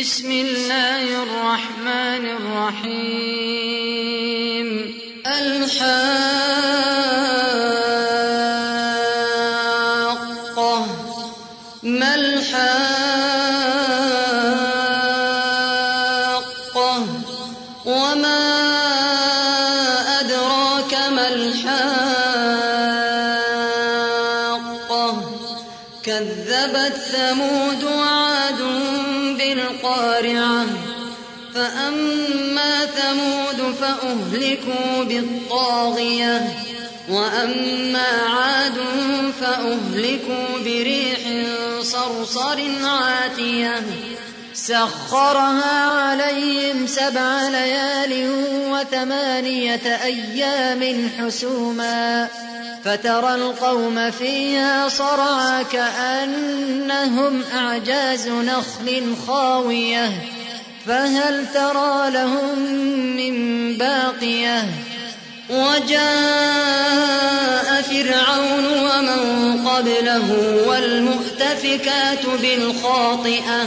بسم الله الرحمن الرحيم. الحاقة. ما الحاقة؟ وما أدراك ما الحاقة؟ كذبت ثمود وعاد بالقارعة. فأما ثمود فأهلكوا بالطاغية. وأما عاد فأهلكوا بريح صرصر عاتية. سخرها عليهم سبع ليال وثمانية أيام حسوما فترى القوم فيها صرعى كأنهم أعجاز نخل خاوية فهل ترى لهم من باقية؟ وجاء فرعون ومن قبله والمؤتفكات بالخاطئة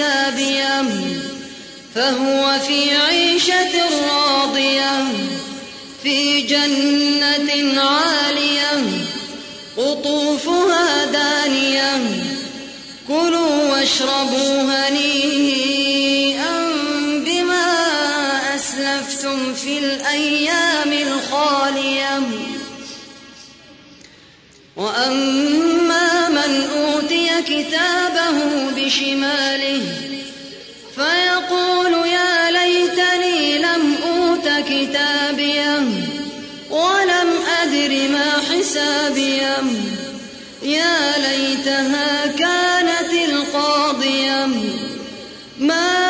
حسابيه فهو في عيشة راضية في جنة عالية قطوفها دانية كلوا واشربوا هنيئا بما أسلفتم في الأيام الخالية. وأما من أوتي كتابه بشماله فيقول يا ليتني لم أوت كتابيه ولم أدر ما حسابيه يا ليتها كانت القاضية ما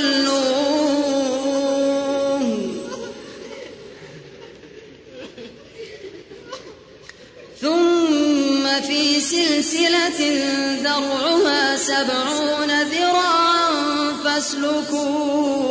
صلوه ثم في سلسلة ذرعها سبعون ذراعا فاسلكوه.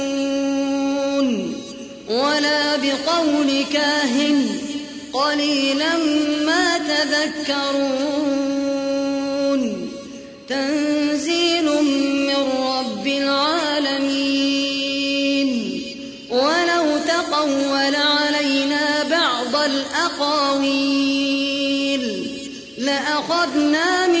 ولا بقول كاهن قليلا ما تذكرون. تنزيل من رب العالمين. ولو تقول علينا بعض الأقاويل لأخذنا منه